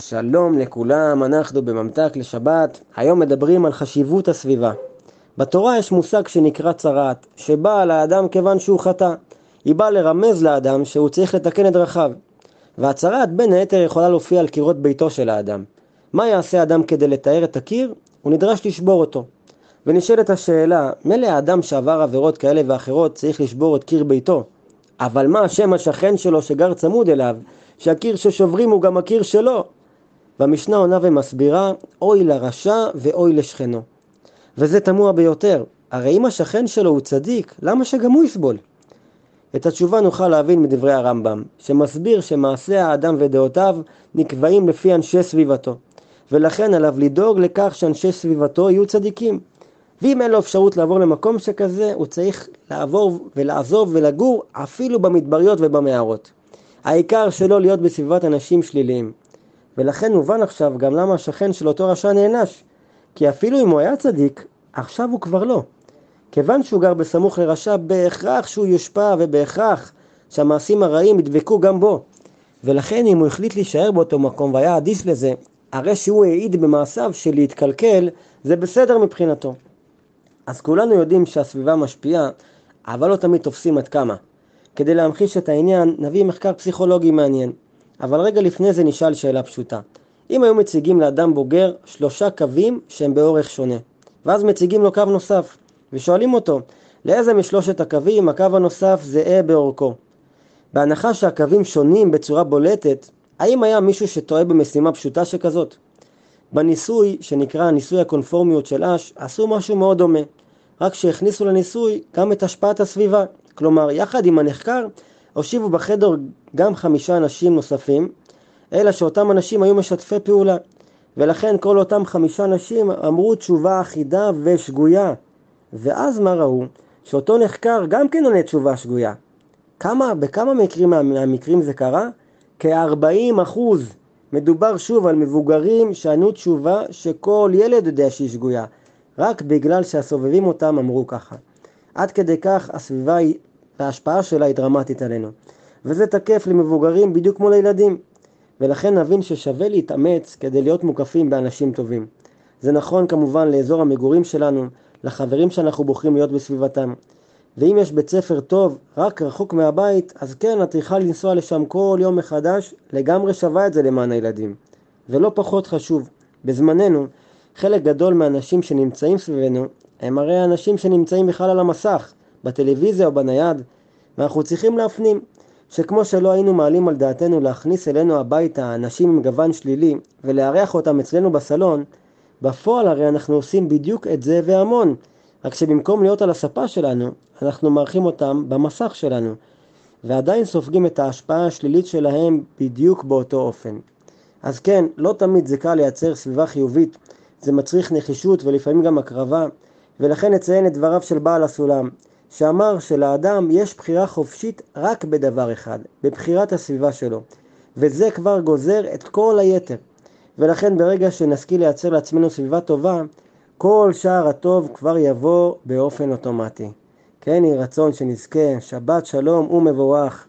שלום לכולם, אנחנו בממתק לשבת. היום מדברים על חשיבות הסביבה. בתורה יש מושג שנקרא צרעת, שבאה לאדם כיוון שהוא חטא. היא באה לרמז לאדם שהוא צריך לתקן את דרכיו. והצרעת בין היתר יכולה להופיע על קירות ביתו של האדם. מה יעשה האדם כדי לתאר את הקיר? הוא נדרש לשבור אותו. ונשאלת השאלה, מילא האדם שעבר עבירות כאלה ואחרות צריך לשבור את קיר ביתו, אבל מה השם השכן שלו שגר צמוד אליו, שהקיר ששוברים הוא גם הקיר שלו? והמשנה עונה ומסבירה, אוי לרשע ואוי לשכנו. וזה תמוה ביותר, הרי אם השכן שלו הוא צדיק, למה שגם הוא יסבול? את התשובה נוכל להבין מדברי הרמב"ם, שמסביר שמעשה האדם ודעותיו נקבעים לפי אנשי סביבתו, ולכן עליו לדאוג לכך שאנשי סביבתו יהיו צדיקים. ואם אין לו אפשרות לעבור למקום שכזה, הוא צריך לעבור ולעזוב ולגור אפילו במדבריות ובמערות. העיקר שלא להיות בסביבת אנשים שליליים. ולכן מובן עכשיו גם למה השכן של אותו רשע נענש. כי אפילו אם הוא היה צדיק, עכשיו הוא כבר לא. כיוון שהוא גר בסמוך לרשע, בהכרח שהוא יושפע ובהכרח שהמעשים הרעים ידבקו גם בו. ולכן אם הוא החליט להישאר באותו מקום והיה אדיש לזה, הרי שהוא העיד במעשיו שלהתקלקל זה בסדר מבחינתו. אז כולנו יודעים שהסביבה משפיעה, אבל לא תמיד תופסים עד כמה. כדי להמחיש את העניין, נביא מחקר פסיכולוגי מעניין. אבל רגע לפני זה נשאל שאלה פשוטה. אם היו מציגים לאדם בוגר שלושה קווים שהם באורך שונה, ואז מציגים לו קו נוסף, ושואלים אותו, לאיזה משלושת הקווים הקו הנוסף זהה באורכו? בהנחה שהקווים שונים בצורה בולטת, האם היה מישהו שטועה במשימה פשוטה שכזאת? בניסוי, שנקרא ניסוי הקונפורמיות של אש, עשו משהו מאוד דומה, רק שהכניסו לניסוי גם את השפעת הסביבה. כלומר, יחד עם הנחקר, הושיבו בחדר גם חמישה אנשים נוספים, אלא שאותם אנשים היו משתפי פעולה. ולכן כל אותם חמישה אנשים אמרו תשובה אחידה ושגויה. ואז מה ראו? שאותו נחקר גם כן עונה תשובה שגויה. כמה, בכמה מקרים מהמקרים זה קרה? כ-40 אחוז. מדובר שוב על מבוגרים שענו תשובה שכל ילד יודע שהיא שגויה, רק בגלל שהסובבים אותם אמרו ככה. עד כדי כך הסביבה היא, וההשפעה שלה היא דרמטית עלינו. וזה תקף למבוגרים בדיוק כמו לילדים. ולכן נבין ששווה להתאמץ כדי להיות מוקפים באנשים טובים. זה נכון כמובן לאזור המגורים שלנו, לחברים שאנחנו בוחרים להיות בסביבתם. ואם יש בית ספר טוב, רק רחוק מהבית, אז כן, את צריכה לנסוע לשם כל יום מחדש, לגמרי שווה את זה למען הילדים. ולא פחות חשוב, בזמננו, חלק גדול מהאנשים שנמצאים סביבנו, הם הרי אנשים שנמצאים בכלל על המסך, בטלוויזיה או בנייד, ואנחנו צריכים להפנים שכמו שלא היינו מעלים על דעתנו להכניס אלינו הביתה אנשים עם גוון שלילי ולארח אותם אצלנו בסלון, בפועל הרי אנחנו עושים בדיוק את זה והמון, רק שבמקום להיות על הספה שלנו, אנחנו מארחים אותם במסך שלנו, ועדיין סופגים את ההשפעה השלילית שלהם בדיוק באותו אופן. אז כן, לא תמיד זה קל לייצר סביבה חיובית, זה מצריך נחישות ולפעמים גם הקרבה, ולכן נציין את דבריו של בעל הסולם, שאמר שלאדם יש בחירה חופשית רק בדבר אחד, בבחירת הסביבה שלו, וזה כבר גוזר את כל היתר. ולכן ברגע שנשכיל לייצר לעצמנו סביבה טובה, כל שער הטוב כבר יבוא באופן אוטומטי. כן יהי רצון שנזכה, שבת שלום ומבורך.